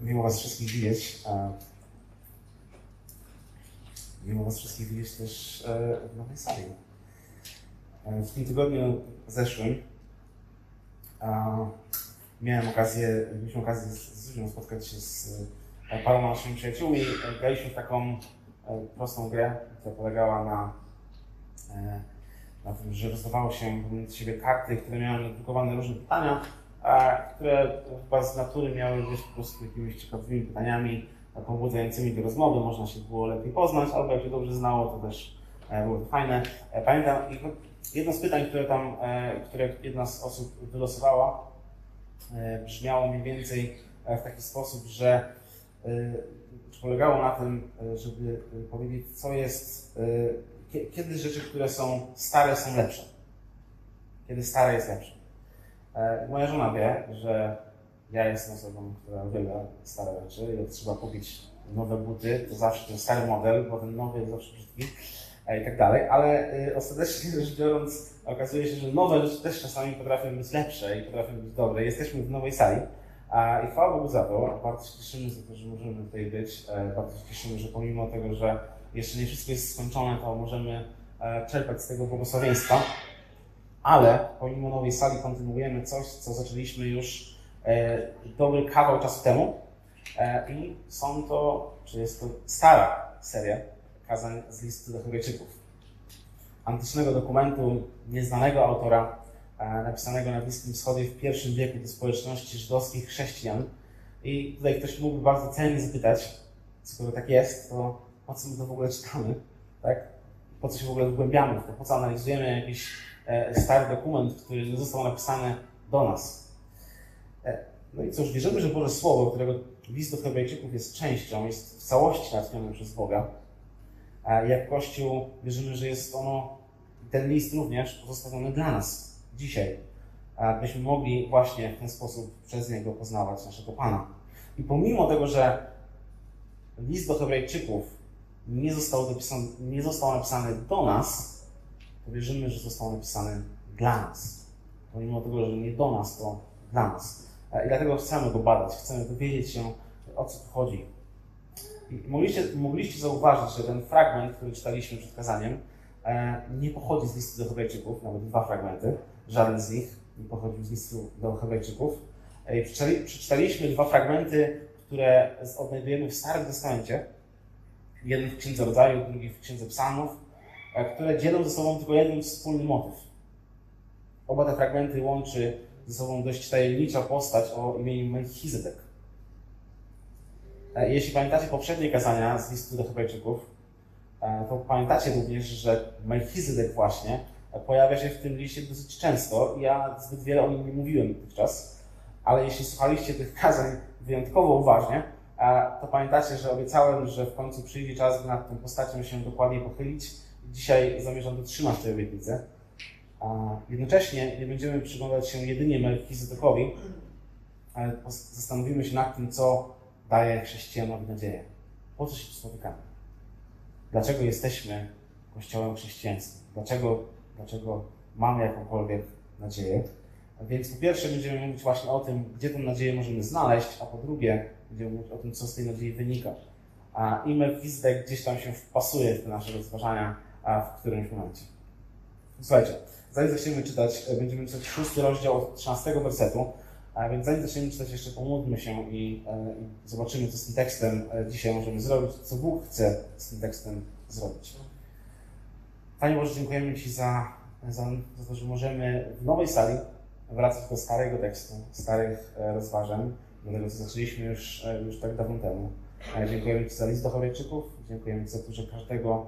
Miło Was wszystkich widzieć. E, miło Was wszystkich widzieć też e, w nowej sali. E, w tym tygodniu zeszłym miałem okazję, mieliśmy okazję z, spotkać się z paroma naszymi przyjaciółmi. Graliśmy w taką prostą grę, która polegała na, na tym, że rozdawało się pomiędzy siebie karty, które miały nadrukowane różne pytania które chyba z natury miały być po prostu jakimiś ciekawymi pytaniami pobudzającymi do rozmowy, można się było lepiej poznać, albo jak się dobrze znało, to też e, było fajne. E, pamiętam, jedno z pytań, które tam, e, które jedna z osób wylosowała, brzmiało mniej więcej w taki sposób, że polegało na tym, żeby powiedzieć, co jest, kiedy rzeczy, które są stare, są lepsze. Kiedy stare jest lepsze. E, moja żona wie, że ja jestem osobą, która uwielbia stare rzeczy jak trzeba kupić nowe buty, to zawsze ten stary model, bo ten nowy jest zawsze brzydki e, i tak dalej, ale y, ostatecznie rzecz biorąc okazuje się, że nowe rzeczy też czasami potrafią być lepsze i potrafią być dobre. Jesteśmy w nowej sali i chwała Bogu za to. Bardzo się cieszymy za to, że możemy tutaj być. E, bardzo się cieszymy, że pomimo tego, że jeszcze nie wszystko jest skończone, to możemy czerpać z tego błogosławieństwa ale pomimo nowej sali kontynuujemy coś, co zaczęliśmy już e, dobry kawał czasu temu. E, I są to, czy jest to stara seria kazań z listu do Hebrajczyków. Antycznego dokumentu nieznanego autora, e, napisanego na Bliskim Wschodzie w pierwszym wieku do społeczności żydowskich chrześcijan. I tutaj ktoś mógłby bardzo celnie zapytać, skoro tak jest, to po co my to w ogóle czytamy, tak? Po co się w ogóle wgłębiamy to, po co analizujemy jakieś stary dokument, który został napisany do nas. E, no i cóż, wierzymy, że Boże Słowo, którego list do Hebrajczyków jest częścią, jest w całości natchnione przez Boga. Jak Kościół wierzymy, że jest ono, ten list również pozostawiony dla nas dzisiaj, byśmy mogli właśnie w ten sposób przez niego poznawać naszego Pana. I pomimo tego, że list do Hebrajczyków nie został, dopisany, nie został napisany do nas, to wierzymy, że został napisany dla nas. Pomimo tego, że nie do nas, to dla nas. E, I dlatego chcemy go badać, chcemy dowiedzieć się, o co tu chodzi. I mogliście, mogliście zauważyć, że ten fragment, który czytaliśmy przed kazaniem, e, nie pochodzi z listu do Hebrajczyków, nawet dwa fragmenty, żaden z nich nie pochodził z listu do Hebrajczyków. E, przeczytaliśmy dwa fragmenty, które odnajdujemy w Starym Testamencie. Jeden w Księdze Rodzaju, drugi w Księdze Psalmów które dzielą ze sobą tylko jeden wspólny motyw. Oba te fragmenty łączy ze sobą dość tajemnicza postać o imieniu Melchizedek. E, jeśli pamiętacie poprzednie kazania z listu do Hebrajczyków, e, to pamiętacie również, że Melchizedek właśnie pojawia się w tym liście dosyć często. Ja zbyt wiele o nim nie mówiłem dotychczas, ale jeśli słuchaliście tych kazań wyjątkowo uważnie, e, to pamiętacie, że obiecałem, że w końcu przyjdzie czas, by nad tą postacią się dokładnie pochylić Dzisiaj zamierzam dotrzymać tej obietnicy. A jednocześnie nie będziemy przyglądać się jedynie Melchizedekowi, ale zastanowimy się nad tym, co daje chrześcijanowi nadzieję. Po co się spotykamy? Dlaczego jesteśmy Kościołem chrześcijańskim? Dlaczego, dlaczego mamy jakąkolwiek nadzieję? Więc po pierwsze będziemy mówić właśnie o tym, gdzie tę nadzieję możemy znaleźć, a po drugie będziemy mówić o tym, co z tej nadziei wynika. A i Melchizedek gdzieś tam się wpasuje w te nasze rozważania a w którymś momencie. Słuchajcie, zanim zaczniemy czytać, e, będziemy czytać szósty rozdział od 13 wersetu, a więc zanim zaczniemy czytać, jeszcze pomódlmy się i, e, zobaczymy, co z tym tekstem e, dzisiaj możemy zrobić, co Bóg chce z tym tekstem zrobić. Panie Boże, dziękujemy Ci za, za, za to, że możemy w nowej sali wracać do starego tekstu, starych rozważań, do tego, co zaczęliśmy już, już tak dawno temu. Dziękujemy Ci za list do Chorejczyków, dziękujemy Ci za to, że każdego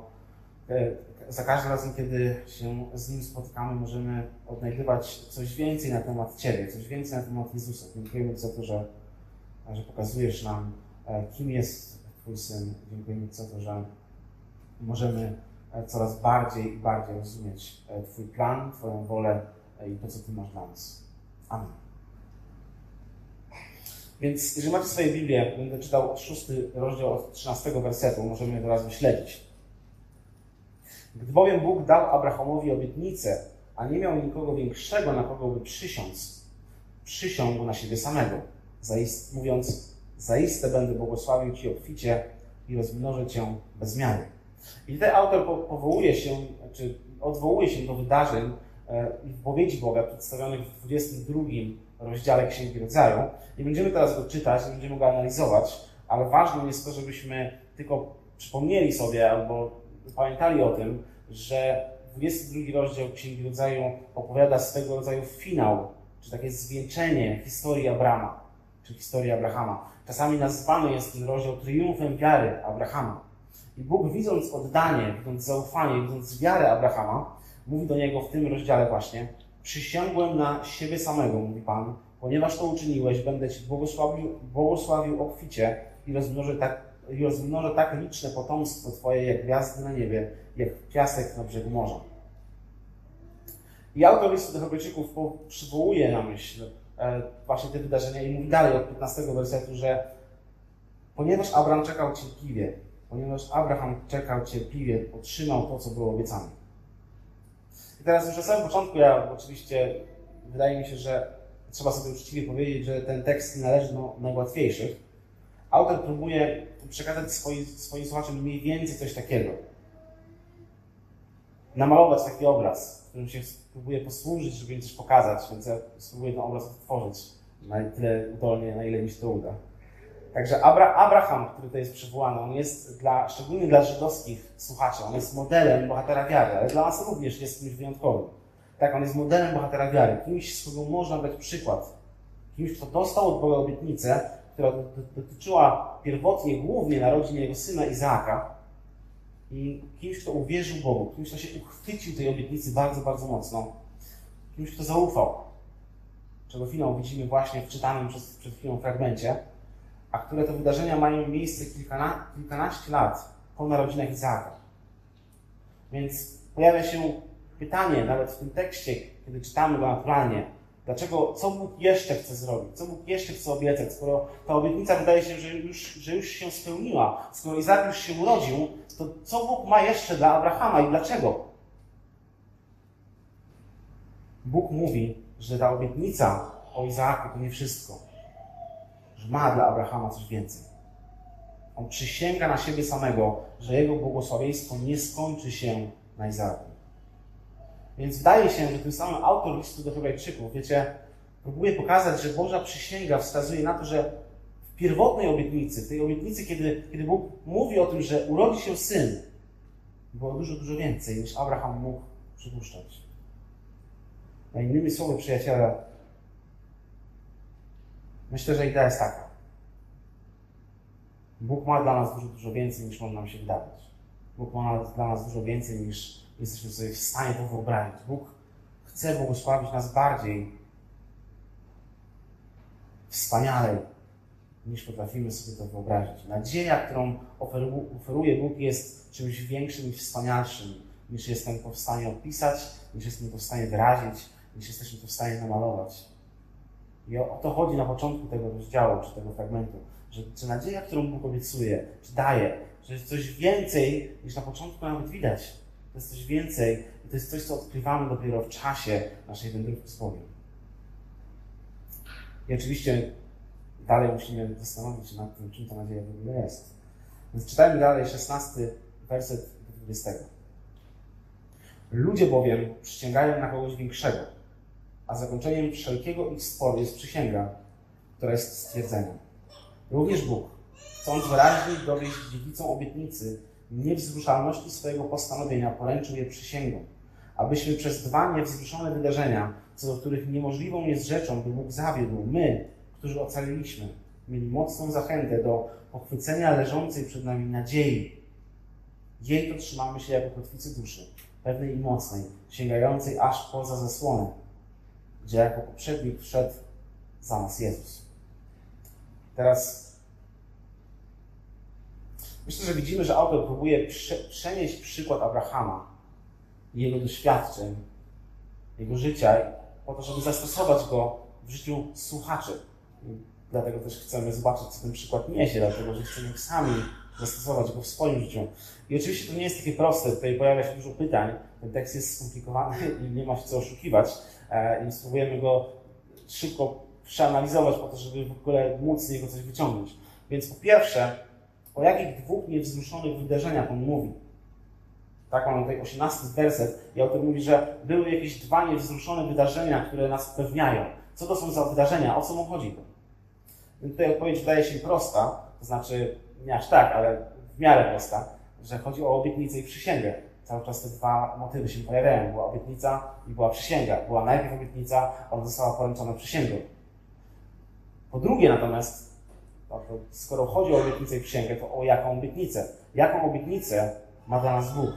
za każdym razem, kiedy się z Nim spotykamy, możemy odnajdywać coś więcej na temat Ciebie, coś więcej na temat Jezusa. Dziękujemy za to, że, że pokazujesz nam, e, kim jest Twój Syn. Dziękujemy za to, że możemy e, coraz bardziej i bardziej rozumieć Twój plan, Twoją wolę i to, co Ty masz dla nas. Amen. Więc jeżeli macie swoje Biblię, będę czytał szósty rozdział od 13 wersetu, możemy to razem śledzić. Gdy bowiem Bóg dał Abrahamowi obietnicę, a nie miał nikogo większego, na kogo by przysiąc, przysiągł na siebie samego, zaist, mówiąc, Zaiste będę błogosławił Ci obficie i rozmnożę Cię bez miary. I tutaj autor powołuje się, czy odwołuje się do wydarzeń e, i wypowiedzi Boga przedstawionych w 22 rozdziale Księgi Rodzaju. Nie będziemy teraz go czytać, nie będziemy go analizować, ale ważne jest to, żebyśmy tylko przypomnieli sobie albo pamiętali o tym, że 22 rozdział Księgi Rodzaju opowiada swego rodzaju finał, czy takie zwieńczenie historii Abrama, czy historii Abrahama. Czasami nazywany jest ten rozdział triumfem wiary Abrahama. I Bóg widząc oddanie, widząc zaufanie, widząc wiarę Abrahama, mówi do niego w tym rozdziale właśnie, przysiągłem na siebie samego, mówi Pan, ponieważ to uczyniłeś, będę Ci błogosławił, błogosławił obficie i rozmnożę tak, i rozmnożę tak liczne potomstwo Twoje, jak gwiazdy na niebie, jak piasek na brzegu morza. I autor listu do Hebrajczyków przywołuje na myśl e, właśnie te wydarzenia i mówi dalej od 15 wersetu, że ponieważ Abraham czekał cierpliwie, ponieważ Abraham czekał cierpliwie, otrzymał to, co było obiecane. I teraz już na samym początku, ja oczywiście wydaje mi się, że trzeba sobie uczciwie powiedzieć, że ten tekst należy do najłatwiejszych. Autor próbuje przekazać swoim, swoim słuchaczom mniej więcej coś takiego. Namalować taki obraz, którym się spróbuję posłużyć, żeby coś pokazać, więc ja spróbuję ten obraz odtworzyć na tyle udolnie, na ile mi się to uda. Także Abra Abraham, który tutaj jest przywołany, on jest dla, szczególnie dla żydowskich słuchaczy, on jest modelem bohatera wiary, ale dla nas również jest kimś wyjątkowym. Tak, on jest modelem bohatera wiary, kimś, z kogo można dać przykład. Kimś, kto dostał od Boga obietnicę, która dotyczyła pierwotnie głównie narodzin jego syna Izaaka i kimś, kto uwierzył Bogu, kimś, kto się uchwycił tej obietnicy bardzo, bardzo mocno, kimś, kto zaufał. Czego finał widzimy właśnie w czytanym przez, przed chwilą fragmencie a które to wydarzenia mają miejsce kilkana, kilkanaście lat po narodzinach Izaaka. Więc pojawia się pytanie, nawet w tym tekście, kiedy czytamy go naturalnie, dlaczego, co Bóg jeszcze chce zrobić, co Bóg jeszcze chce obiecać, skoro ta obietnica wydaje się, że już, że już się spełniła, skoro Izaak już się urodził, to co Bóg ma jeszcze dla Abrahama i dlaczego? Bóg mówi, że ta obietnica o Izaaku to nie wszystko że ma dla Abrahama coś więcej. On przysięga na siebie samego, że jego błogosławieństwo nie skończy się na Izaaku. Więc wydaje się, że tym samym autor listu do Hebrajczyków, wiecie, próbuje pokazać, że Boża przysięga wskazuje na to, że w pierwotnej obietnicy, w tej obietnicy, kiedy, kiedy Bóg mówi o tym, że urodzi się syn, było dużo, dużo więcej niż Abraham mógł przypuszczać. Na innymi słowy, przyjaciele, Myślę, że idea jest taka. Bóg ma dla nas dużo, dużo więcej niż może nam się wydawać. Bóg ma dla nas dużo więcej niż jesteśmy sobie w stanie to wyobrazić. Bóg chce błogosławić nas bardziej, wspanialej, niż potrafimy sobie to wyobrazić. Nadzieja, którą oferuje Bóg, jest czymś większym i wspanialszym, niż jestem w stanie opisać, niż jestem w stanie wyrazić, niż jesteśmy w stanie namalować. I o, to chodzi na początku tego rozdziału, czy tego fragmentu, że, że nadzieja, którą Bóg obiecuje, czy daje, że jest coś więcej niż na początku nawet widać. To jest coś więcej i to jest coś, co odkrywamy dopiero w czasie naszej wędrówki z Bogiem. I oczywiście dalej musimy zastanowić się nad tym, czym ta nadzieja w ogóle jest. Więc czytajmy dalej 16 werset 20. Ludzie bowiem przyciągają na kogoś większego a zakończeniem wszelkiego ich sporu jest przysięga, która jest stwierdzeniem. Również Bóg, chcąc wyraźnie dowieść dziewicą obietnicy niewzruszalności swojego postanowienia, poręczył je przysięgą, abyśmy przez dwa niewzruszone wydarzenia, co do których niemożliwą jest rzeczą, by Bóg zawiódł, my, którzy ocaliliśmy, mieli mocną zachętę do pochwycenia leżącej przed nami nadziei. Jej to trzymamy się jako kotwicy duszy, pewnej i mocnej, sięgającej aż poza zasłonę, gdzie jako poprzednik wszedł za nas Jezus. Teraz myślę, że widzimy, że autor próbuje prze, przenieść przykład Abrahama i jego doświadczeń, jego życia, po to, żeby zastosować go w życiu słuchaczy. Dlatego też chcemy zobaczyć, co ten przykład niesie, dlatego że chcemy sami zastosować go w swoim życiu. I oczywiście to nie jest takie proste, tutaj pojawia się dużo pytań, ten tekst jest skomplikowany i nie ma się co oszukiwać, E, i spróbujemy go szybko przeanalizować po to, żeby w ogóle móc z niego coś wyciągnąć. Więc po pierwsze, o jakich dwóch niewzruszonych wydarzeniach on mówi? Tak, mamy tutaj 18 werset i autor mówi, że były jakieś dwa niewzruszone wydarzenia, które nas pewniają. Co to są za wydarzenia? O co mu chodzi? Więc tutaj odpowiedź wydaje się prosta, to znaczy nie aż tak, ale w miarę prosta, że chodzi o obietnicę i przysięgę. Cały czas te dwa motywy się pojawiają. Była obietnica i była przysięga. Była najpierw obietnica, ona została poręczona przysięgą. Po drugie natomiast, skoro chodzi o obietnicę i przysięgę, to o jaką obietnicę? Jaką obietnicę ma dla nas Bóg?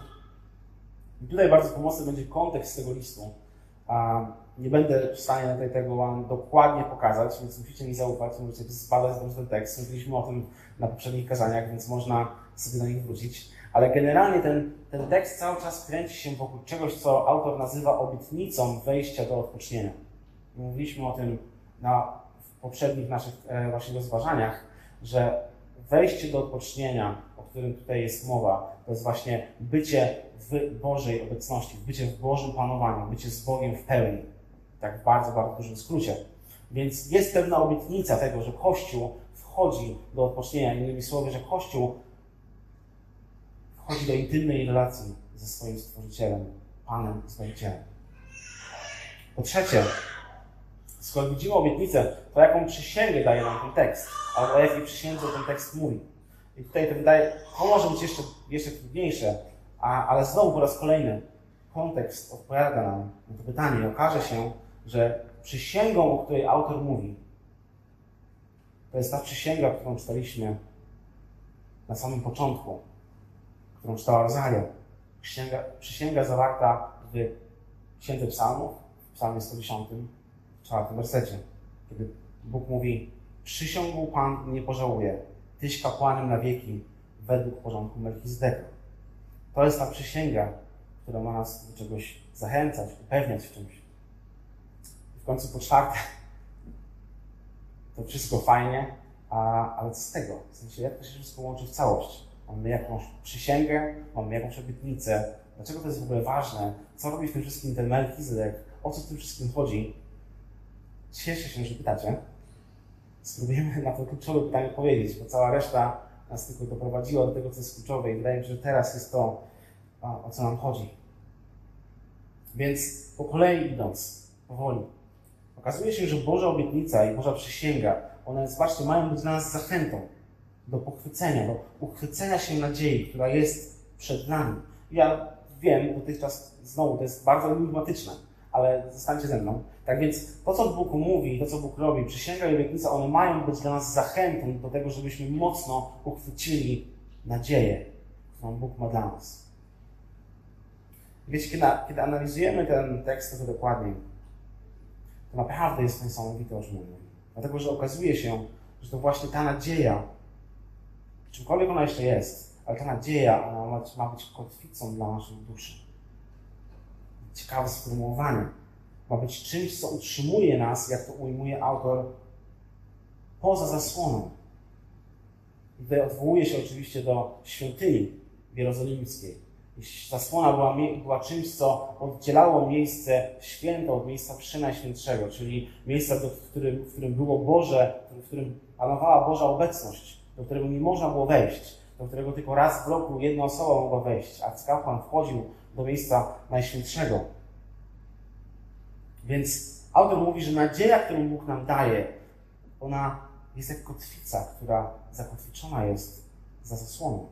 I tutaj bardzo pomocny będzie kontekst tego listu. Nie będę w stanie tutaj tego Wam dokładnie pokazać, więc musicie mi zaufać, możecie zbadać ten tekst. Mówiliśmy o tym na poprzednich kazaniach, więc można sobie do nich wrócić. Ale generalnie ten, ten tekst cały czas kręci się wokół czegoś, co autor nazywa obietnicą wejścia do odpocznienia. Mówiliśmy o tym na poprzednich naszych e, właśnie rozważaniach, że wejście do odpocznienia, o którym tutaj jest mowa, to jest właśnie bycie w Bożej obecności, bycie w Bożym panowaniu, bycie z Bogiem w pełni. Tak w bardzo, bardzo dużym skrócie. Więc jest pewna obietnica tego, że Kościół wchodzi do odpocznienia. Innymi słowy, że Kościół wchodzi do intymnej relacji ze swoim Stworzycielem, Panem Zbawicielem. Po trzecie, skoro widzimy obietnicę, to jaką przysięgę daje nam ten tekst? Albo o jakiej przysiędze ten tekst mówi? I tutaj to wydaje, to może być jeszcze, jeszcze trudniejsze, a, ale znowu po raz kolejny kontekst odpowiada nam na to pytanie i okaże się, że przysięgą, o której autor mówi, to jest ta przysięga, którą czytaliśmy na samym początku, którą czytała Rosalia. Przysięga, przysięga zawarta w Księdze Psalmów, w Psalmie 110, w czwartym wersecie, kiedy Bóg mówi: Przysiągł Pan, nie pożałuje, Tyś kapłanem na wieki, według porządku Melchizedeka. To jest ta przysięga, która ma nas do czegoś zachęcać, upewniać w czymś. I w końcu po czwarte, to wszystko fajnie, a, ale co z tego? W sensie, jak to się wszystko łączy w całość? Mamy jakąś przysięgę, mamy jakąś obietnicę. Dlaczego to jest w ogóle ważne? Co robi w tym wszystkim ten Melchizedek? O co w tym wszystkim chodzi? Cieszę się, że pytacie. Spróbujemy na to kluczowe pytanie powiedzieć, bo cała reszta nas tylko doprowadziła do tego, co jest kluczowe i wydaje mi się, że teraz jest to, o co nam chodzi. Więc po kolei idąc, powoli, okazuje się, że Boża obietnica i Boża przysięga, one, zobaczcie, mają być dla nas zachętą do pochwycenia, do uchwycenia się nadziei, która jest przed nami. Ja wiem, dotychczas znowu to jest bardzo enigmatyczne, ale zostańcie ze mną. Tak więc to, co Bóg mówi, to, co Bóg robi, przysięga i obietnica, one mają być dla nas zachętą do tego, żebyśmy mocno uchwycili nadzieję, którą Bóg ma dla nas. Wiecie, kiedy, kiedy analizujemy ten tekst trochę dokładniej, to naprawdę jest niesamowite, o. Dlatego, że okazuje się, że to właśnie ta nadzieja, czymkolwiek ona jeszcze jest, ale ta nadzieja, ona ma, ma być kotwicą dla naszych duszy. Ciekawe sformułowanie. Ma być czymś, co utrzymuje nas, jak to ujmuje autor, poza zasłoną. I tutaj odwołuje się oczywiście do świątyni jerozolimskiej. Zasłona była, była czymś, co oddzielało miejsce święte od miejsca przynajświętszego, czyli miejsca, w, którym, w którym było Boże, w którym panowała Boża obecność, do którego nie można było wejść, do którego tylko raz w roku jedna osoba mogła wejść. Arcykapłan wchodził do miejsca najświętszego. Więc autor mówi, że nadzieja, którą Bóg nam daje, ona jest jak kotwica, która zakotwiczona jest za zasłoną.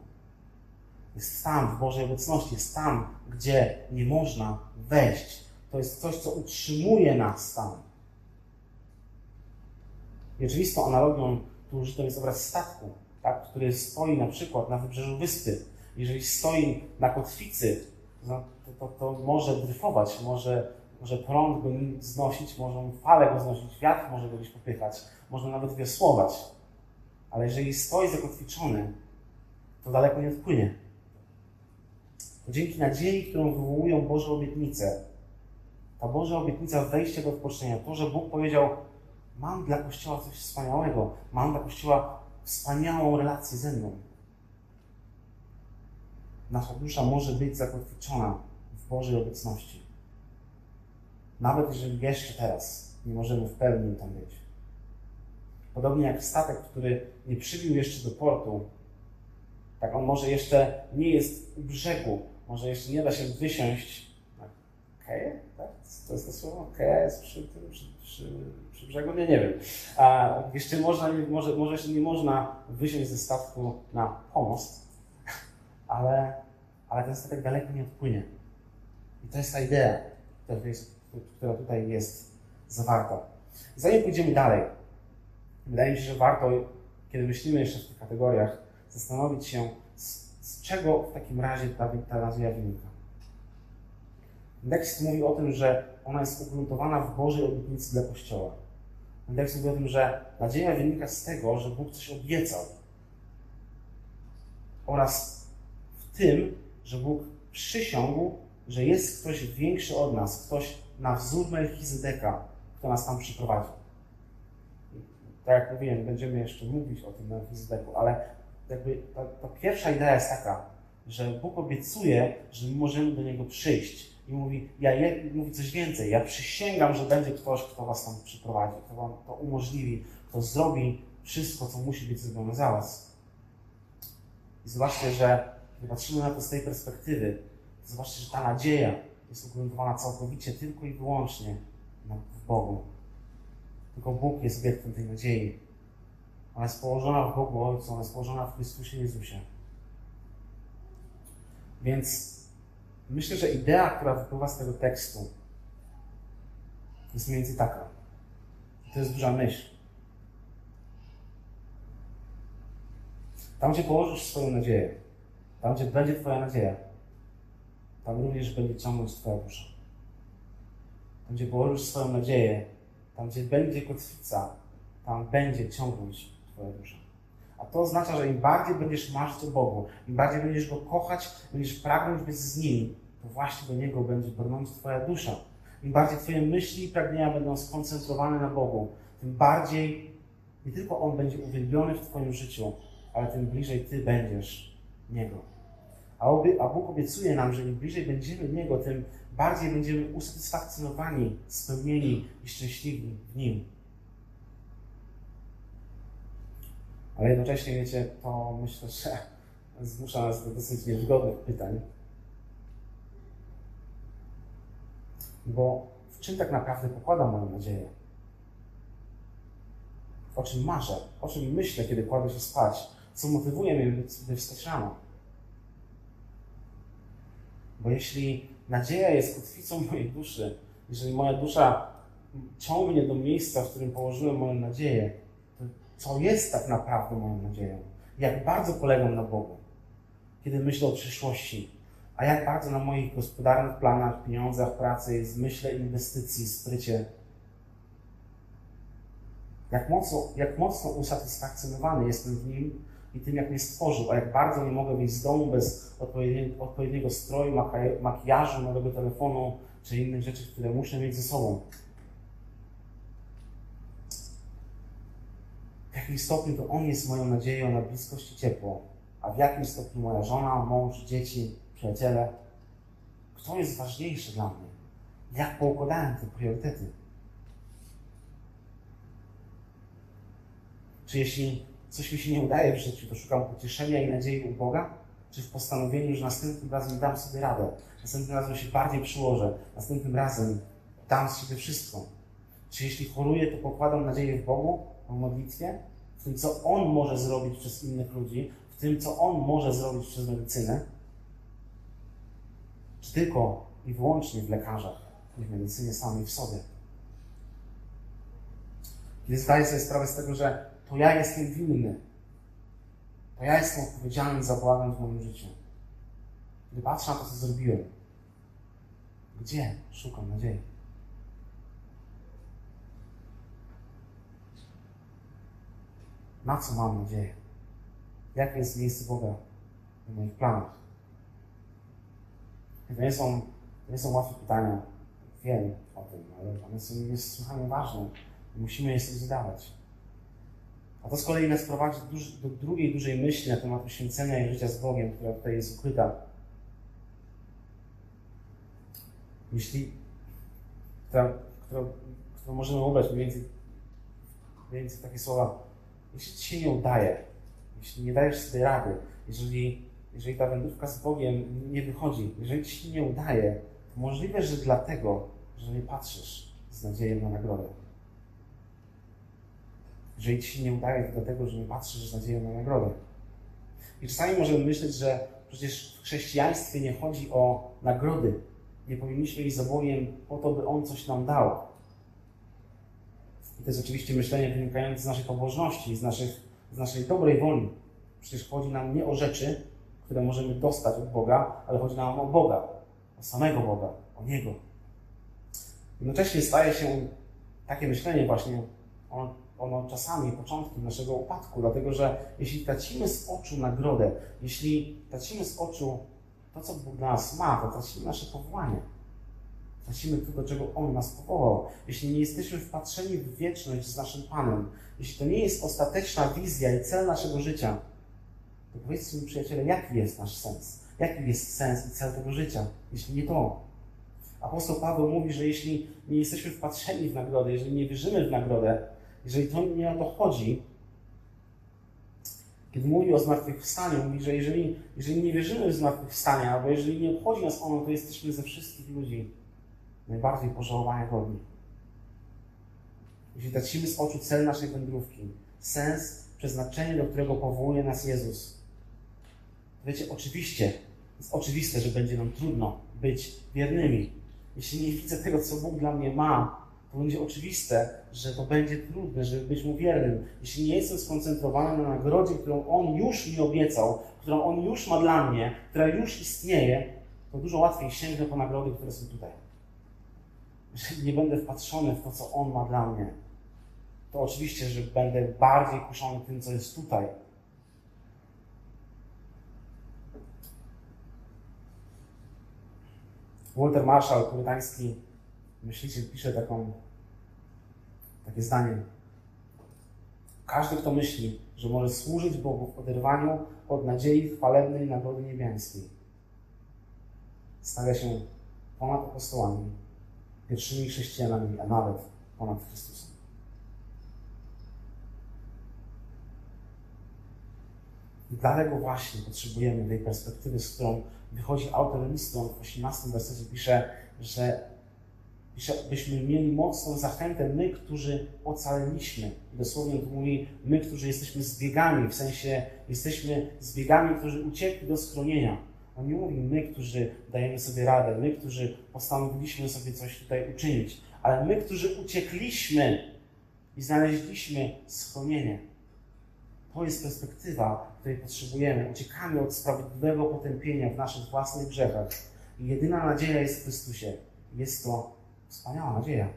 Jest tam, w Bożej obecności, jest tam, gdzie nie można wejść. To jest coś, co utrzymuje nas tam. I oczywistą analogią tu użytą jest obraz statku, tak, który stoi na przykład na wybrzeżu wyspy. Jeżeli stoi na kotwicy, no, to, to, to może dryfować, może, może prąd go znosić, może fale go znosić, wiatr może go gdzieś popychać, można nawet wiosłować. Ale jeżeli stoi zakotwiczony, to daleko nie odpłynie. To dzięki nadziei, którą wywołują Boże obietnice, ta Boża obietnica wejścia do odpocznienia, to, że Bóg powiedział, mam dla Kościoła coś wspaniałego, mam dla Kościoła wspaniałą relację ze mną. Nasza dusza może być zakotwiczona w Bożej obecności. Nawet jeżeli jeszcze teraz nie możemy w pełni tam być. Podobnie jak statek, który nie przybił jeszcze do portu, tak on może jeszcze nie jest u brzegu, może jeszcze nie da się wysiąść na keję, tak? To jest to słowo? Keja jest przy, przy, przy, przy brzegu? Nie, nie wiem. A jeszcze można, może, może jeszcze nie można wysiąść ze statku na pomost, ale, ale ten statek daleko nie odpłynie. I to jest ta idea, która, jest, która tutaj jest zawarta. Zanim pójdziemy dalej, wydaje mi się, że warto, kiedy myślimy jeszcze w tych kategoriach, zastanowić się, z, z czego w takim razie ta, ta nadzieja wynika. Tekst mówi o tym, że ona jest ugruntowana w Bożej obietnicy dla Kościoła. Tekst mówi o tym, że nadzieja wynika z tego, że Bóg coś obiecał. Oraz w tym, że Bóg przysiągł, że jest ktoś większy od nas, ktoś na wzór Melchizedeka, kto nas tam przyprowadzi. Tak jak mówiłem, będziemy jeszcze mówić o tym Melchizedeku, ale jakby ta, ta pierwsza idea jest taka, że Bóg obiecuje, że my możemy do Niego przyjść. I mówi, ja je, mówi coś więcej. Ja przysięgam, że będzie ktoś, kto was tam przyprowadzi, kto wam to umożliwi, kto zrobi wszystko, co musi być zrobione za was. I zobaczcie, że gdy patrzymy na to z tej perspektywy, zobaczcie, że ta nadzieja jest ugruntowana całkowicie tylko i wyłącznie w Bogu. Tylko Bóg jest obiektem tej nadziei. Ona jest położona w Bogu Ojcu, ona jest położona w Chrystusie Jezusie. Więc myślę, że idea, która wypływa z tego tekstu, jest mniej więcej taka. To jest duża myśl. Tam, gdzie położysz swoją nadzieję, tam, gdzie będzie Twoja nadzieja, tam również będzie ciągnąć Twoja dusza. Tam, gdzie położysz swoją nadzieję, tam, gdzie będzie kotwica, tam będzie ciągnąć Twoja dusza. A to oznacza, że im bardziej będziesz marzyć o Bogu, im bardziej będziesz Go kochać, będziesz pragnąć być z Nim, to właśnie do Niego będzie brnąć Twoja dusza. Im bardziej Twoje myśli i pragnienia będą skoncentrowane na Bogu, tym bardziej nie tylko On będzie uwielbiony w Twoim życiu, ale tym bliżej Ty będziesz Niego. A, obie, a Bóg obiecuje nam, że im bliżej będziemy Niego, tym bardziej będziemy usatysfakcjonowani, spełnieni i szczęśliwi w Nim. Ale jednocześnie, wiecie, to myślę, że zmusza nas do dosyć niewygodnych pytań. Bo w czym tak naprawdę pokładam moją nadzieję? O czym marzę? O czym myślę, kiedy kładę się spać? Co motywuje mnie, by wstać rano? Bo jeśli nadzieja jest kotwicą mojej duszy, jeżeli moja dusza ciągnie do miejsca, w którym położyłem moją nadzieję, to co jest tak naprawdę moją nadzieją? Jak bardzo polegam na Bogu, kiedy myślę o przyszłości, a jak bardzo na moich gospodarnych planach, pieniądzach, pracy, zmyśle inwestycji, sprycie. Jak mocno, jak mocno usatysfakcjonowany jestem w nim i tym, jak mnie stworzył, a jak bardzo nie mogę wyjść z domu bez odpowiedniego, odpowiedniego stroju, makijażu, nowego telefonu czy innych rzeczy, które muszę mieć ze sobą. W jakim stopniu to On jest moją nadzieją na bliskość i ciepło, a w jakim stopniu moja żona, mąż, dzieci, przyjaciele, kto jest ważniejszy dla mnie? Jak poukładałem te priorytety? Czy jeśli coś mi się nie udaje w życiu, to szukam pocieszenia i nadziei u Boga? Czy w postanowieniu, że następnym razem dam sobie radę, następnym razem się bardziej przyłożę, następnym razem dam z siebie wszystko? Czy jeśli choruję, to pokładam nadzieję w Bogu, w modlitwie, w tym, co On może zrobić przez innych ludzi, w tym, co On może zrobić przez medycynę? Czy tylko i wyłącznie w lekarzach i w medycynie samej w sobie? Kiedy zdaję sobie sprawę z tego, że to ja jestem winny, to ja jestem odpowiedzialny za błagam w moim życiu. Gdy patrzę na to, co zrobiłem, gdzie szukam nadziei? Na co mam nadzieję? Jakie jest miejsce Boga w moich planach? To nie są, nie są łatwe pytania. Wiem o tym, ale one są niesłychanie ważne. Musimy je sobie zadawać. A to z kolei nas prowadzi do, drugiej dużej myśli na temat poświęcenia i życia z Bogiem, która tutaj jest ukryta. Jeśli, która, którą, którą możemy ubrać mniej więcej, mniej więcej takie słowa, jeśli ci się nie udaje, jeśli nie dajesz sobie rady, jeżeli, jeżeli ta wędrówka z Bogiem nie wychodzi, jeżeli ci się nie udaje, możliwe, że dlatego, że nie patrzysz z nadzieją na nagrodę. Jeżeli ci się nie udaje, to dlatego, że nie patrzysz z nadzieją na nagrodę. I czasami możemy myśleć, że przecież w chrześcijaństwie nie chodzi o nagrody. Nie powinniśmy iść za Bogiem po to, by On coś nam dał. I to jest oczywiście myślenie wynikające z naszej pobożności, z, naszych, z naszej dobrej woli. Przecież chodzi nam nie o rzeczy, które możemy dostać od Boga, ale chodzi nam o Boga, o samego Boga, o Niego. Jednocześnie staje się takie myślenie właśnie o ono czasami początkiem naszego upadku, dlatego że jeśli tracimy z oczu nagrodę, jeśli tracimy z oczu to, co Bóg dla nas ma, to tracimy nasze powołanie. Tracimy to, do czego On nas powołał. Jeśli nie jesteśmy wpatrzeni w wieczność z naszym Panem, jeśli to nie jest ostateczna wizja i cel naszego życia, to powiedzcie mi, przyjaciele, jaki jest nasz sens? Jaki jest sens i cel tego życia, jeśli nie to? Apostoł Paweł mówi, że jeśli nie jesteśmy wpatrzeni w nagrodę, jeżeli nie wierzymy w nagrodę, jeżeli to nie o to chodzi, kiedy mówi o zmartwychwstaniu, mówi, że jeżeli, jeżeli nie wierzymy w zmartwychwstanie, albo jeżeli nie obchodzi nas ono, to jesteśmy ze wszystkich ludzi najbardziej pożałowania godni. Jeśli tracimy z oczu cel naszej wędrówki, sens, przeznaczenie, do którego powołuje nas Jezus, wiecie, oczywiście, jest oczywiste, że będzie nam trudno być wiernymi. Jeśli nie widzę tego, co Bóg dla mnie ma, to będzie oczywiste, że to będzie trudne, żeby być mu wiernym. Jeśli nie jestem skoncentrowany na nagrodzie, którą On już mi obiecał, którą On już ma dla mnie, która już istnieje, to dużo łatwiej sięgnę po nagrody, które są tutaj. Jeżeli nie będę wpatrzony w to, co On ma dla mnie, to oczywiście, że będę bardziej kuszony tym, co jest tutaj. Walter Marshall, purytański myśliciel pisze taką, takie zdanie. Każdy, kto myśli, że może służyć Bogu w oderwaniu od nadziei chwalebnej nagrody niebiańskiej, stawia się ponad apostołami, pierwszymi chrześcijanami, a nawet ponad Chrystusem. I dlatego właśnie potrzebujemy tej perspektywy, z którą wychodzi autor listu. W 18 wersecie pisze, że byśmy mieli mocną zachętę, my, którzy ocaleliśmy. I dosłownie tu mówi, my, którzy jesteśmy zbiegami, w sensie jesteśmy zbiegami, którzy uciekli do schronienia. On nie mówi my, którzy dajemy sobie radę, my, którzy postanowiliśmy sobie coś tutaj uczynić, ale my, którzy uciekliśmy i znaleźliśmy schronienie. To jest perspektywa, której potrzebujemy. Uciekamy od sprawiedliwego potępienia w naszych własnych grzechach. I jedyna nadzieja jest w Chrystusie. Jest to Wspaniała nadzieja.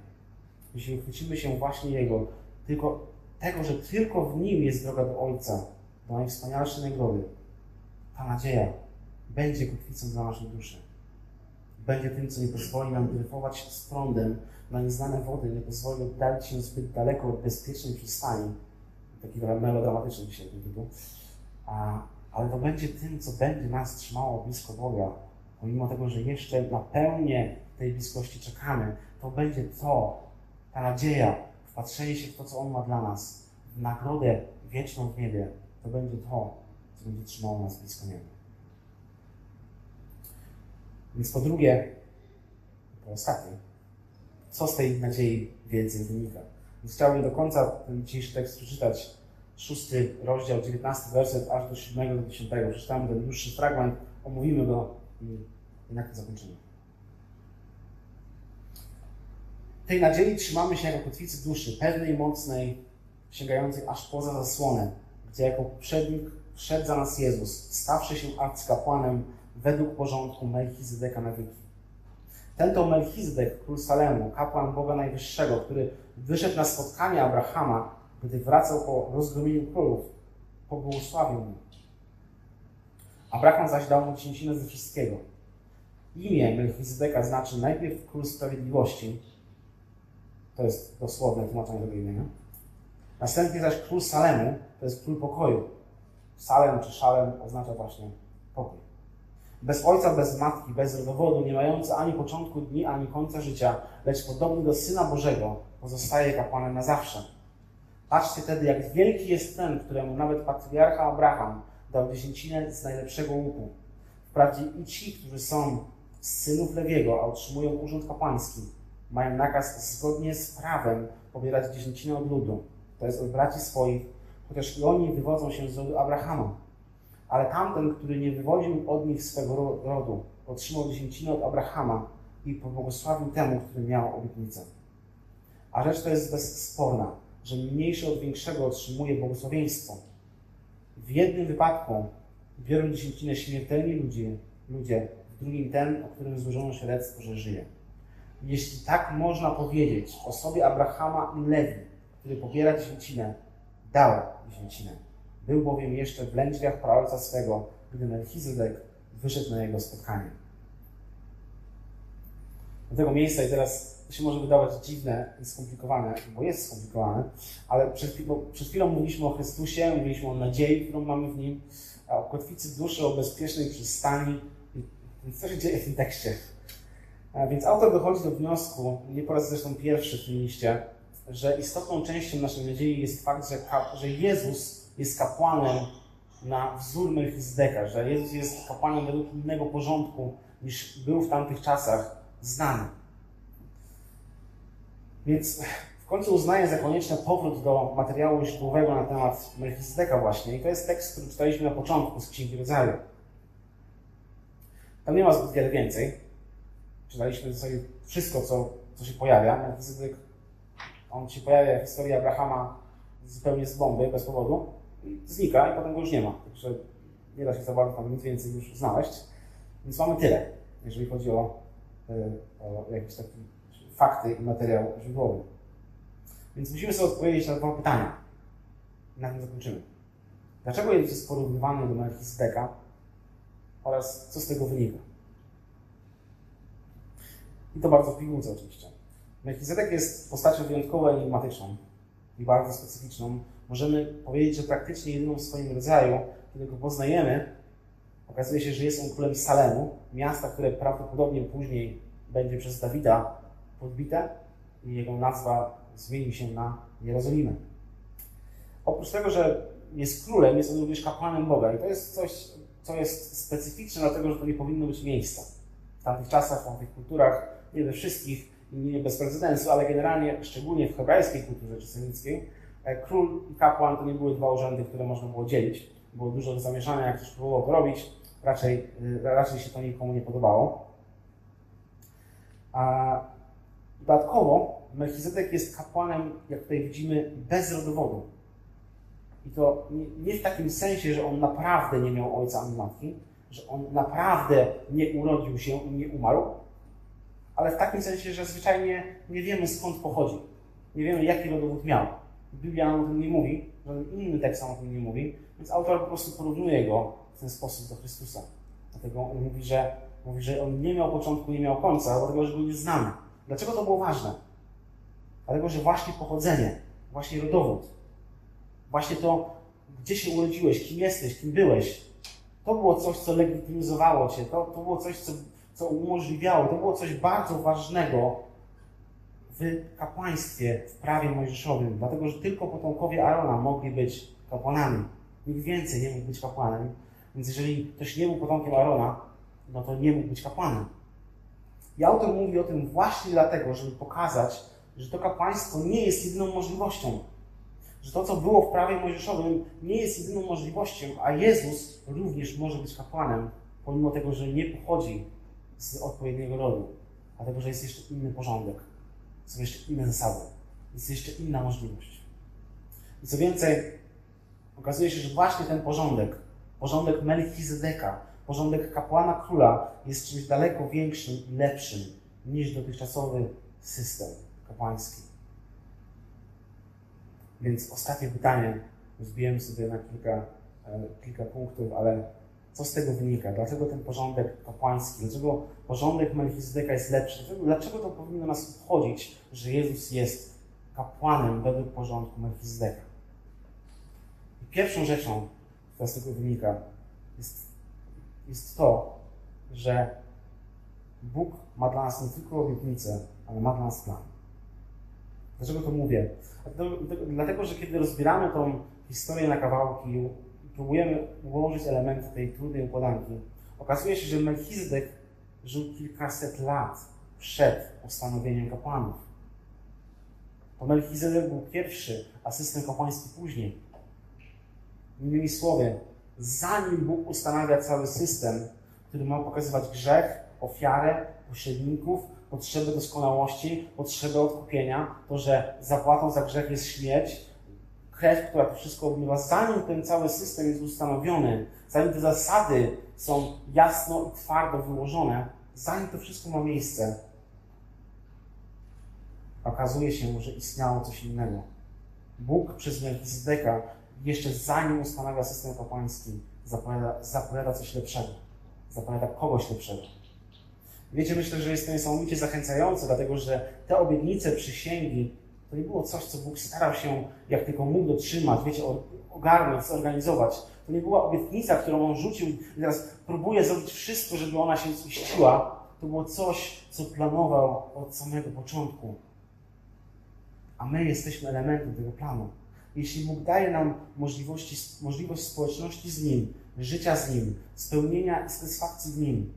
Jeśli chwycimy się właśnie Jego, tylko tego, że tylko w Nim jest droga do Ojca, do najwspanialszej nagrody, ta nadzieja będzie kotwicą dla naszej duszy. Będzie tym, co nie pozwoli nam dryfować z prądem na nieznane wody, nie pozwoli oddalić się zbyt daleko od bezpiecznej przystani. Taki melodramatyczny dzisiaj tytuł. Ale to będzie tym, co będzie nas trzymało blisko Boga, pomimo tego, że jeszcze na pełnię tej bliskości czekamy, to będzie to, ta nadzieja, wpatrzenie się w to, co On ma dla nas, w nagrodę wieczną w niebie, to będzie to, co będzie trzymało nas blisko Niego. Więc po drugie, po ostatnie, co z tej nadziei wiedzy wynika? Więc chciałbym do końca ten dzisiejszy tekst przeczytać, szósty rozdział, dziewiętnasty werset, aż do siódmego do dziesiątego. Przeczytamy ten dłuższy fragment, omówimy go i na tym zakończymy. tej nadziei trzymamy się jako kotwicy duszy, pewnej, mocnej, sięgającej aż poza zasłonę, gdzie jako poprzednik wszedł za nas Jezus, stawszy się arcykapłanem według porządku Melchizedeka na wieki. Ten to Melchizedek, król Salemu, kapłan Boga Najwyższego, który wyszedł na spotkanie Abrahama, gdy wracał po rozgromieniu królów, pobłogosławił mu. Abraham zaś dał mu dziesięcinę ze wszystkiego. Imię Melchizedeka znaczy najpierw król sprawiedliwości, to jest dosłowne tłumaczenie tego imienia. Następnie zaś król Salemu to jest król pokoju. Salem czy Szalem oznacza właśnie pokój. Bez ojca, bez matki, bez rodowodu, nie mający ani początku dni, ani końca życia, lecz podobny do Syna Bożego, pozostaje kapłanem na zawsze. Patrzcie wtedy, jak wielki jest ten, któremu nawet patriarcha Abraham dał dziesięcinę z najlepszego łuku. Wprawdzie i ci, którzy są z synów Lewiego, a otrzymują urząd kapłański, mają nakaz zgodnie z prawem pobierać dziesięcinę od ludu, to jest od braci swoich, chociaż i oni wywodzą się z rodu Abrahama. Ale tamten, który nie wywodził od nich swego rodu, otrzymał dziesięcinę od Abrahama i pobłogosławił temu, który miał obietnicę. A rzecz to jest bezsporna, że mniejszy od większego otrzymuje błogosławieństwo. W jednym wypadku biorą dziesięcinę śmiertelni ludzie, ludzie, w drugim ten, o którym złożono świadectwo, że żyje. Jeśli tak można powiedzieć o sobie Abrahama i Lewi, który pobiera dziesięcinę, dał dziesięcinę. Był bowiem jeszcze w lędźwiach praojca swego, gdy Melchizedek wyszedł na jego spotkanie. Do tego miejsca i teraz to się może wydawać dziwne i skomplikowane, bo jest skomplikowane, ale przed chwilą, przed chwilą mówiliśmy o Chrystusie, mówiliśmy o nadziei, którą mamy w Nim, o kotwicy duszy, o bezpiecznej przystani. Więc co się dzieje w tym tekście? Więc autor dochodzi do wniosku, nie po raz zresztą pierwszy w tym liście, że istotną częścią naszej nadziei jest fakt, że, że Jezus jest kapłanem na wzór Melchizedeka, że Jezus jest kapłanem według innego porządku niż był w tamtych czasach znany. Więc w końcu uznaje za konieczny powrót do materiału źródłowego na temat Melchizedeka właśnie. I to jest tekst, który czytaliśmy na początku z Księgi Rodzaju. Tam nie ma zbyt wiele więcej. Czytaliśmy sobie wszystko, co, co się pojawia. Melchizedek, on się pojawia w historii Abrahama zupełnie z bomby, bez powodu. I znika i potem go już nie ma. Także nie da się za bardzo tam nic więcej już znaleźć. Więc mamy tyle, jeżeli chodzi o, o jakieś takie fakty i materiał źródłowy. Więc musimy sobie odpowiedzieć na dwa pytania. I na tym zakończymy. Dlaczego Jezus jest porównywany do Melchizedeka oraz co z tego wynika? I to bardzo w pigułce oczywiście. Melchizedek jest postacią wyjątkowo enigmatyczną i bardzo specyficzną. Możemy powiedzieć, że praktycznie jedyną w swoim rodzaju, kiedy go poznajemy, okazuje się, że jest on królem Salemu, miasta, które prawdopodobnie później będzie przez Dawida podbite i jego nazwa zmieni się na Jerozolimę. Oprócz tego, że jest królem, jest on również kapłanem Boga i to jest coś, co jest specyficzne, dlatego że to nie powinno być miejsca. W tamtych czasach, w tamtych kulturach, nie we wszystkich nie bez precedensu, ale generalnie, szczególnie w hebrajskiej kulturze czy semickiej, e, król i kapłan to nie były dwa urzędy, które można było dzielić. Było dużo zamieszania, jak ktoś próbował to robić, raczej, e, raczej się to nikomu nie podobało. A Dodatkowo Melchizedek jest kapłanem, jak tutaj widzimy, bez rodowodu. I to nie, nie, w takim sensie, że on naprawdę nie miał ojca ani matki, że on naprawdę nie urodził się i nie umarł, ale w takim sensie, że zwyczajnie nie wiemy skąd pochodzi. Nie wiemy, jaki rodowód miał. Biblia nam o tym nie mówi, żaden inny tekst nam o tym nie mówi, więc autor po prostu porównuje go w ten sposób do Chrystusa. Dlatego on mówi, że, mówi, że on nie miał początku, nie miał końca, dlatego że go nie znamy. Dlaczego to było ważne? Dlatego, że właśnie pochodzenie, właśnie rodowód, właśnie to, gdzie się urodziłeś, kim jesteś, kim byłeś, to było coś, co legitymizowało cię, to, to było coś, co, co umożliwiało, to było coś bardzo ważnego w kapłaństwie, w prawie mojżeszowym, dlatego, że tylko potomkowie Arona mogli być kapłanami. Nikt więcej nie mógł być kapłanem. Więc jeżeli ktoś nie był potomkiem Arona, no to nie mógł być kapłanem. I autor mówi o tym właśnie dlatego, żeby pokazać, że to kapłaństwo nie jest jedyną możliwością. Że to, co było w prawie mojżeszowym, nie jest jedyną możliwością, a Jezus również może być kapłanem, pomimo tego, że nie pochodzi z odpowiedniego rodu, dlatego, że jest jeszcze inny porządek, są jeszcze inne zasady, jest jeszcze inna możliwość. I co więcej, okazuje się, że właśnie ten porządek, porządek Melchizedeka, porządek kapłana króla jest czymś daleko większym i lepszym niż dotychczasowy system kapłański. Więc ostatnie pytanie, zbiłem sobie na kilka, e, kilka punktów, ale co z tego wynika? Dlaczego ten porządek kapłański, dlaczego porządek Melchizedeka jest lepszy? Dlaczego, to powinno nas obchodzić, że Jezus jest kapłanem według porządku Melchizedeka? Pierwszą rzeczą, która z tego wynika, jest jest to, że Bóg ma dla nas nie tylko obietnicę, ale ma dla nas plan. Dlaczego to mówię? Dlatego, że kiedy rozbieramy tą historię na kawałki i próbujemy ułożyć elementy tej trudnej układanki, okazuje się, że Melchizedek żył kilkaset lat przed ustanowieniem kapłanów. To Melchizedek był pierwszy, a system kapłański później. Innymi słowy, zanim Bóg ustanawia cały system, który ma pokazywać grzech, ofiarę, pośredników, potrzeby doskonałości, potrzeby odkupienia, to, że zapłatą za grzech jest śmierć, krew, która to wszystko obmywa, zanim ten cały system jest ustanowiony, zanim te zasady są jasno i twardo wyłożone, zanim to wszystko ma miejsce, okazuje się, że istniało coś innego. Bóg przez Melchizedeka, jeszcze zanim ustanawia system kapłański, zapowiada, zapowiada coś lepszego. Zapowiada kogoś lepszego. Wiecie, myślę, że jest to niesamowicie zachęcające, dlatego że te obietnice, przysięgi, to nie było coś, co Bóg starał się, jak tylko mógł dotrzymać, wiecie, ogarnąć, zorganizować. To nie była obietnica, którą On rzucił i teraz próbuje zrobić wszystko, żeby ona się ziściła. To było coś, co planował od samego początku. A my jesteśmy elementem tego planu. Jeśli Bóg daje nam możliwości, możliwość społeczności z Nim, życia z Nim, spełnienia i satysfakcji w Nim,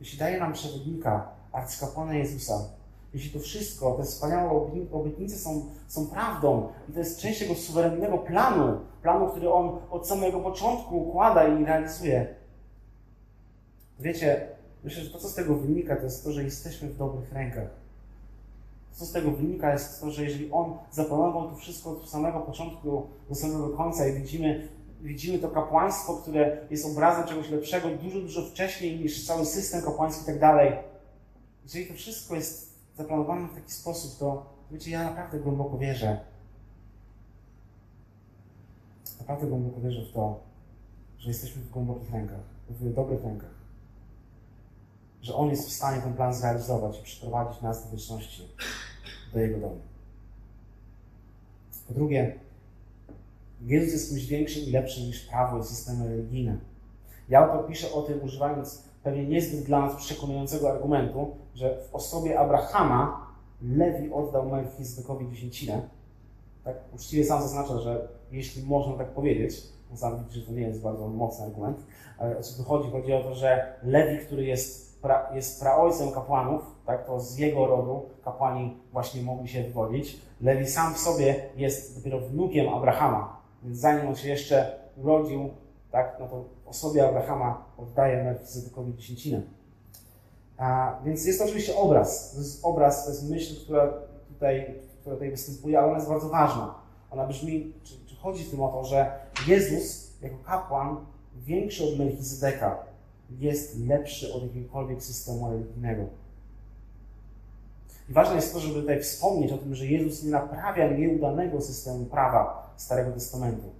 jeśli daje nam przewodnika, arcykapłana Jezusa, jeśli to wszystko, te wspaniałe obietnice są, są prawdą i to jest część jego suwerennego planu, planu, który on od samego początku układa i realizuje, wiecie, myślę, że to, co z tego wynika, to jest to, że jesteśmy w dobrych rękach. Co z tego wynika, jest to, że jeżeli on zaplanował to wszystko od samego początku do samego końca i widzimy widzimy to kapłaństwo, które jest obrazem czegoś lepszego dużo, dużo wcześniej niż cały system kapłański i tak dalej. Jeżeli to wszystko jest zaplanowane w taki sposób, to wiecie, ja naprawdę głęboko wierzę. Naprawdę głęboko wierzę w to, że jesteśmy w głębokich rękach, w dobrych rękach. Że On jest w stanie ten plan zrealizować i przyprowadzić nas do wieczności, do Jego domu. Po drugie, Jezus jest kimś większym i lepszym niż prawo i systemy religijne. Ja to piszę o tym, używając pewnie niezbyt dla nas przekonującego argumentu, że w osobie Abrahama Lewi oddał Melchizedekowi dziesięcinę. Tak uczciwie sam zaznacza, że jeśli można tak powiedzieć, można mówić, że to nie jest bardzo mocny argument, ale o co tu chodzi? Chodzi o to, że Lewi, który jest, pra, jest praojcem kapłanów, tak, to z jego rodu kapłani właśnie mogli się wywodzić. Lewi sam w sobie jest dopiero wnukiem Abrahama, więc zanim on się jeszcze urodził, tak, no to osobie Abrahama oddaje Melchizedekowi dziesięcinę. A, więc jest to oczywiście obraz. To jest obraz, to jest myśl, która tutaj, która tutaj występuje, ale ona jest bardzo ważna. Ona brzmi, czy, czy chodzi w tym o to, że Jezus jako kapłan większy od Melchizedeka jest lepszy od jakiegokolwiek systemu religijnego. I ważne jest to, żeby tutaj wspomnieć o tym, że Jezus nie naprawia nieudanego systemu prawa Starego Testamentu.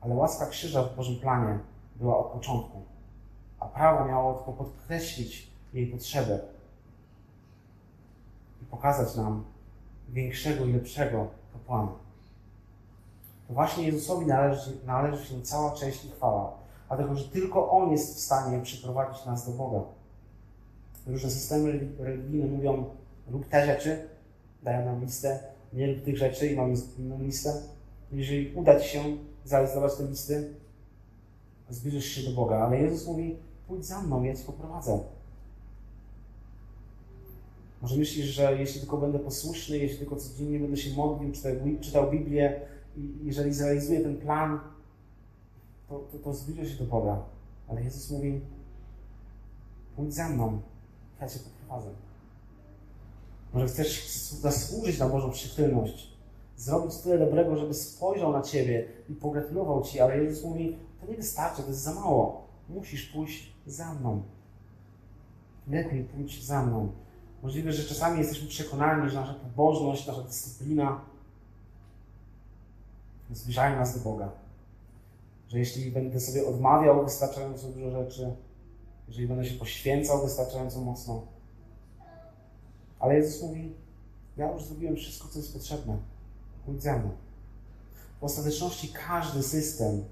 Ale łaska krzyża w Bożym planie była od początku, a prawo miało tylko podkreślić jej potrzebę i pokazać nam większego i lepszego kapłana. To właśnie Jezusowi należy, należy się cała cześć i chwała, dlatego że tylko On jest w stanie przyprowadzić nas do Boga. Różne systemy religijne mówią, rób te rzeczy, dają nam listę, nie rób tych rzeczy i mamy inną listę. Jeżeli uda Ci się zrealizować te listy, zbliżysz się do Boga. Ale Jezus mówi, pójdź za mną, ja Cię poprowadzę. Może myślisz, że jeśli tylko będę posłuszny, jeśli tylko codziennie będę się modlił, czytał, czytał Biblię i jeżeli zrealizuję ten plan, to, to, to zbliżę się do Boga. Ale Jezus mówi, pójdź za mną, ja Cię poprowadzę. Może chcesz zasłużyć na Bożą przychylność, zrobić tyle dobrego, żeby spojrzał na Ciebie i pogratulował Ci, ale Jezus mówi, to nie wystarczy, to jest za mało. Musisz pójść za mną. Lepiej pójdź za mną. Możliwe, że czasami jesteśmy przekonani, że nasza pobożność, nasza dyscyplina zbliżają nas do Boga. Że jeśli będę sobie odmawiał wystarczająco dużo rzeczy, jeżeli będę się poświęcał wystarczająco mocno. Ale Jezus mówi, ja już zrobiłem wszystko, co jest potrzebne. Pójdź ze mną. W ostateczności każdy system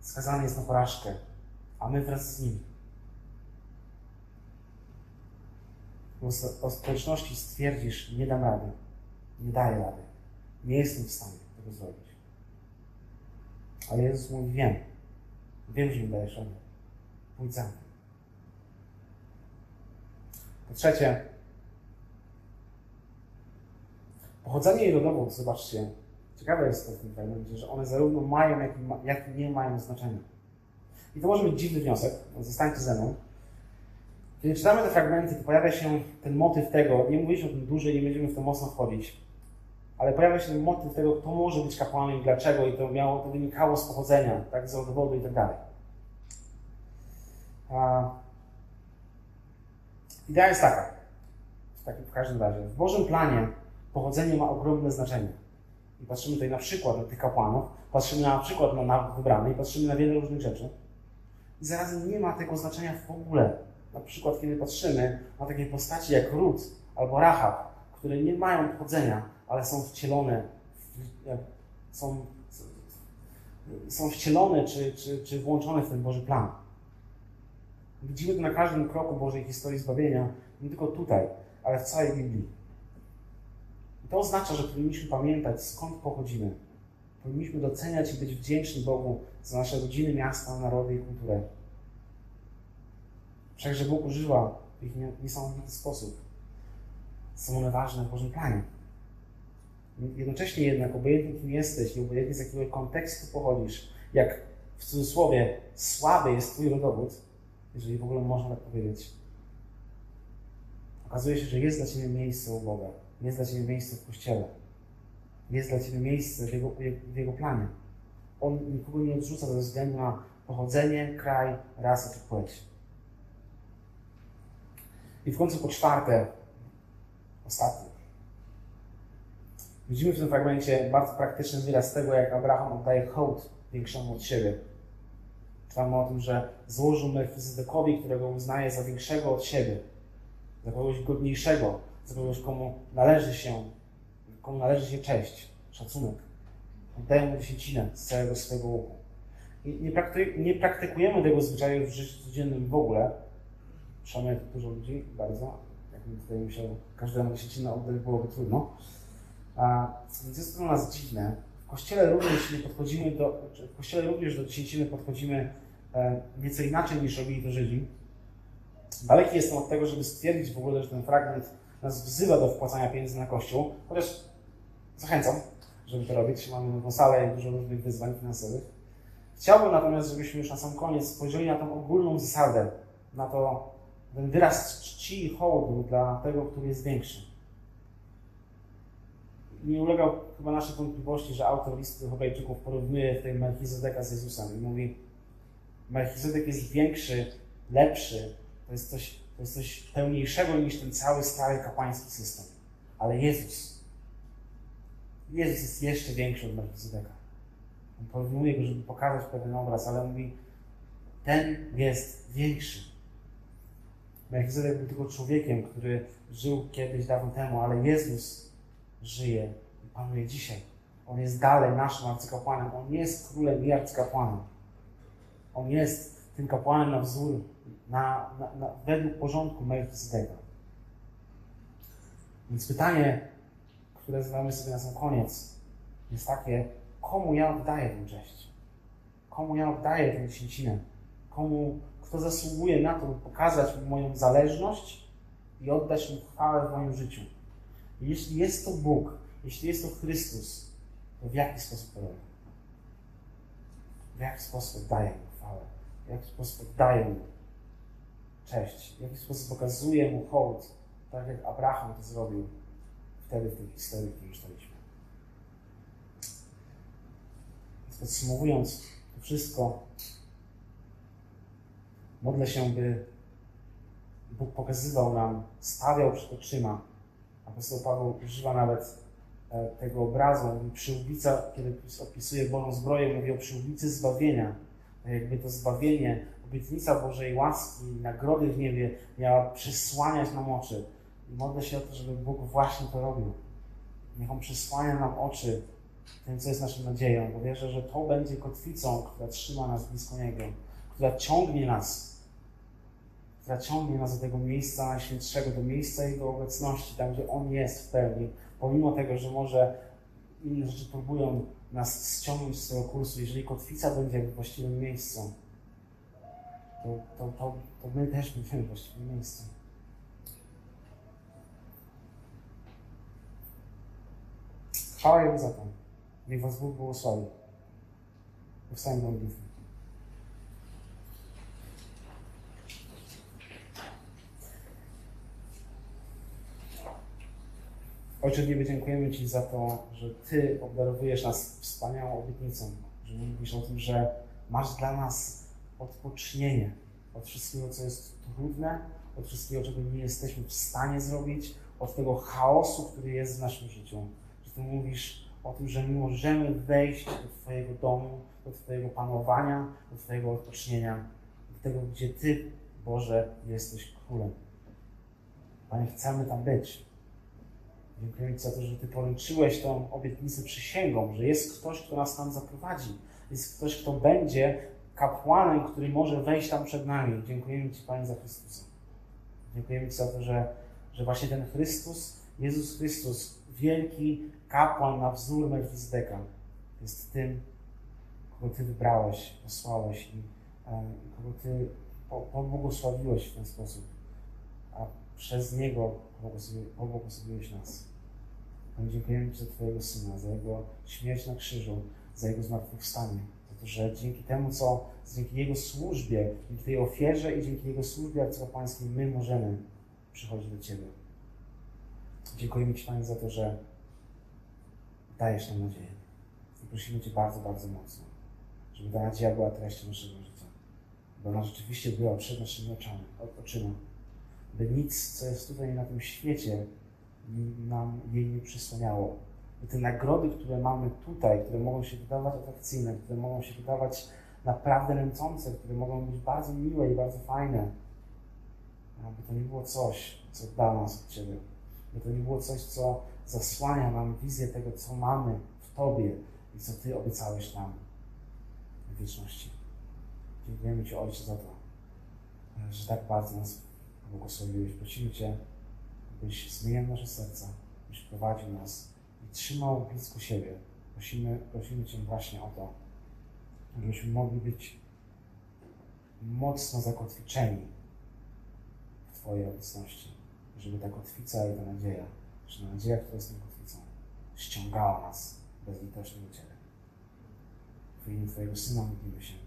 skazany jest na porażkę, a my wraz z nim. W ostateczności stwierdzisz, nie dam rady. Nie daję rady. Nie jestem w stanie tego zrobić. Ale Jezus mówi, wiem. Wiem, że mi dajesz radę. Pójdź za mną. Po trzecie, pochodzenie i rodowód, zobaczcie, ciekawe jest to w tym fragmencie, że one zarówno mają, jak i, jak i nie mają znaczenia. I to może być dziwny wniosek, zostańcie ze mną. Kiedy czytamy te fragmenty, to pojawia się ten motyw tego, nie mówiliśmy o tym dłużej, nie będziemy w to mocno wchodzić, ale pojawia się ten motyw tego, kto może być kapłanem i dlaczego, i to miało, to wynikało z pochodzenia, tak, z rodowodu i tak dalej. A... Idea jest taka, w, takim, w każdym razie, w Bożym planie pochodzenie ma ogromne znaczenie. I patrzymy tutaj na przykład na tych kapłanów, patrzymy na przykład na naród wybrany patrzymy na wiele różnych rzeczy. I zarazem nie ma tego znaczenia w ogóle. Na przykład, kiedy patrzymy na takie postaci jak Rut albo Rahab, które nie mają pochodzenia, ale są wcielone, są, są wcielone czy, czy, czy włączone w ten Boży plan. Widzimy to na każdym kroku Bożej historii zbawienia, nie tylko tutaj, ale w całej Biblii. I to oznacza, że powinniśmy pamiętać, skąd pochodzimy. Powinniśmy doceniać i być wdzięczni Bogu za nasze rodziny, miasta, narody i kulturę. Wszakże Bóg używa ich w niesamowity sposób. Są one ważne w Bożym planie. Jednocześnie jednak, obojętnie kim jesteś i obojętnie z jakiego kontekstu pochodzisz, jak w cudzysłowie słaby jest Twój rodowód, jeżeli w ogóle można tak powiedzieć, okazuje się, że jest dla Ciebie miejsce u Boga, jest dla Ciebie miejsce w Kościele, jest dla Ciebie miejsce w Jego, w jego planie. On nikogo nie odrzuca ze względu na pochodzenie, kraj, rasę czy płeć. I w końcu po czwarte, ostatnie. Widzimy w tym fragmencie bardzo praktyczny wyraz tego, jak Abraham oddaje hołd większemu od siebie. Czytamy o tym, że złożył Melchizedekowi, którego uznaje za większego od siebie, za kogoś godniejszego, za kogoś, komu należy się, komu należy się cześć, szacunek. Oddaje mu dziesięcinę z całego swojego łuku. Nie, nie praktykujemy tego zwyczaju w życiu codziennym w ogóle. Przynajmniej dużo ludzi, bardzo. Jakbym tutaj musiał każdemu dziesięcinę oddać, byłoby trudno. A, jest to dla nas dziwne. W kościele również nie podchodzimy do, w kościele również do dziesięciny podchodzimy e, nieco inaczej niż robili to Żydzi. Daleki jestem od tego, żeby stwierdzić w ogóle, że ten fragment nas wzywa do wpłacania pieniędzy na kościół, chociaż zachęcam, żeby to robić. Mamy nową salę i dużo różnych wyzwań finansowych. Chciałbym natomiast, żebyśmy już na sam koniec spojrzeli na tą ogólną zasadę, na to ten wyraz czci i hołdu dla tego, który jest większy nie ulega chyba naszej wątpliwości, że autor listy Hebrajczyków porównuje tej Melchizedeka z Jezusem i mówi Melchizedek jest większy, lepszy, to jest coś, to jest coś pełniejszego niż ten cały stary kapłański system. Ale Jezus, Jezus jest jeszcze większy od Melchizedeka. On porównuje go, żeby pokazać pewien obraz, ale mówi, ten jest większy. Melchizedek był tylko człowiekiem, który żył kiedyś dawno temu, ale Jezus żyje i panuje dzisiaj. On jest dalej naszym arcykapłanem. On jest królem i arcykapłanem. On jest tym kapłanem na wzór, na, na, na, według porządku Melchizedeka. Więc pytanie, które zadamy sobie na sam koniec, jest takie, komu ja oddaję tę cześć? Komu ja oddaję tę dziesięcinę? Komu, kto zasługuje na to, by pokazać mu moją zależność i oddać mu chwałę w moim życiu? Jeśli jest to Bóg, jeśli jest to Chrystus, to w jaki sposób to robi? W jaki sposób daje mu chwałę? W jaki sposób daje mu cześć? W jaki sposób pokazuje mu hołd, tak jak Abraham to zrobił wtedy w tej historii, którą czytaliśmy. Więc podsumowując to wszystko, modlę się, by Bóg pokazywał nam, stawiał przed oczyma Apostoł Paweł używa nawet e, tego obrazu, mówi przyłbica, kiedy opisuje Bożą zbroję, mówi o przyłbicy zbawienia. Tak jakby to zbawienie, obietnica Bożej łaski, nagrody w niebie miała przysłaniać nam oczy. I modlę się o to, żeby Bóg właśnie to robił. Niech On przysłania nam oczy tym, co jest naszą nadzieją, bo wierzę, że to będzie kotwicą, która trzyma nas blisko Niego, która ciągnie nas która ciągnie nas do tego miejsca najświętszego, do miejsca Jego obecności, tam gdzie On jest w pełni, pomimo tego, że może inne rzeczy próbują nas ściągnąć z tego kursu, jeżeli kotwica będzie w właściwym miejscu, to, to, to, to my też będziemy w właściwym miejscu. Chwała Jemu za to. Niech Was Bóg błogosławi. Powstańmy do modlitwy. Ojcze, niebie, dziękujemy Ci za to, że Ty obdarowujesz nas wspaniałą obietnicą, że mówisz o tym, że masz dla nas odpocznienie od wszystkiego, co jest trudne, od wszystkiego, czego nie jesteśmy w stanie zrobić, od tego chaosu, który jest w naszym życiu. Że Ty mówisz o tym, że my możemy wejść do Twojego domu, do Twojego panowania, do Twojego odpocznienia, do tego, gdzie Ty, Boże, jesteś królem. Panie, chcemy tam być. Dziękuję Ci za to, że Ty poręczyłeś tą obietnicę przysięgą, że jest ktoś, kto nas tam zaprowadzi. Jest ktoś, kto będzie kapłanem, który może wejść tam przed nami. Dziękujemy Ci, Panie, za Chrystusa. Dziękujemy Ci za to, że, że właśnie ten Chrystus, Jezus Chrystus, wielki kapłan na wzór Melchizedeka, jest tym, kogo Ty wybrałeś, posłałeś i e, kogo Ty pobłogosławiłeś w ten sposób, a przez Niego pobłogosławiłeś nas. Panie, dziękujemy Ci za Twojego Syna, za Jego śmierć na krzyżu, za Jego zmartwychwstanie, za to, że dzięki temu, co, dzięki Jego służbie, dzięki tej ofierze i dzięki Jego służbie arcykapłańskiej my możemy przychodzić do Ciebie. Dziękujemy Ci, Panie, za to, że dajesz nam nadzieję. I prosimy Cię bardzo, bardzo mocno, żeby ta nadzieja była treścią naszego życia. By ona rzeczywiście była przed naszymi oczami, oczyma. By nic, co jest tutaj na tym świecie, nam jej nie przysłaniało. By te nagrody, które mamy tutaj, które mogą się wydawać atrakcyjne, które mogą się wydawać naprawdę nęcące, które mogą być bardzo miłe i bardzo fajne, by to nie było coś, co da nas od Ciebie. By to nie było coś, co zasłania nam wizję tego, co mamy w Tobie i co Ty obiecałeś nam w wieczności. Dziękujemy Ci, Ojcze, za to, że tak bardzo nas błogosławiłeś. Prosimy Cię, byś zmieniał nasze serca, byś prowadził nas i trzymał blisko siebie. Prosimy, prosimy Cię właśnie o to, żebyśmy mogli być mocno zakotwiczeni w Twojej obecności, żeby ta kotwica i ta nadzieja, że nadzieja, która jest tą kotwicą, ściągała nas bezlitośnie do Ciebie. W imieniu Twojego Syna modlimy się.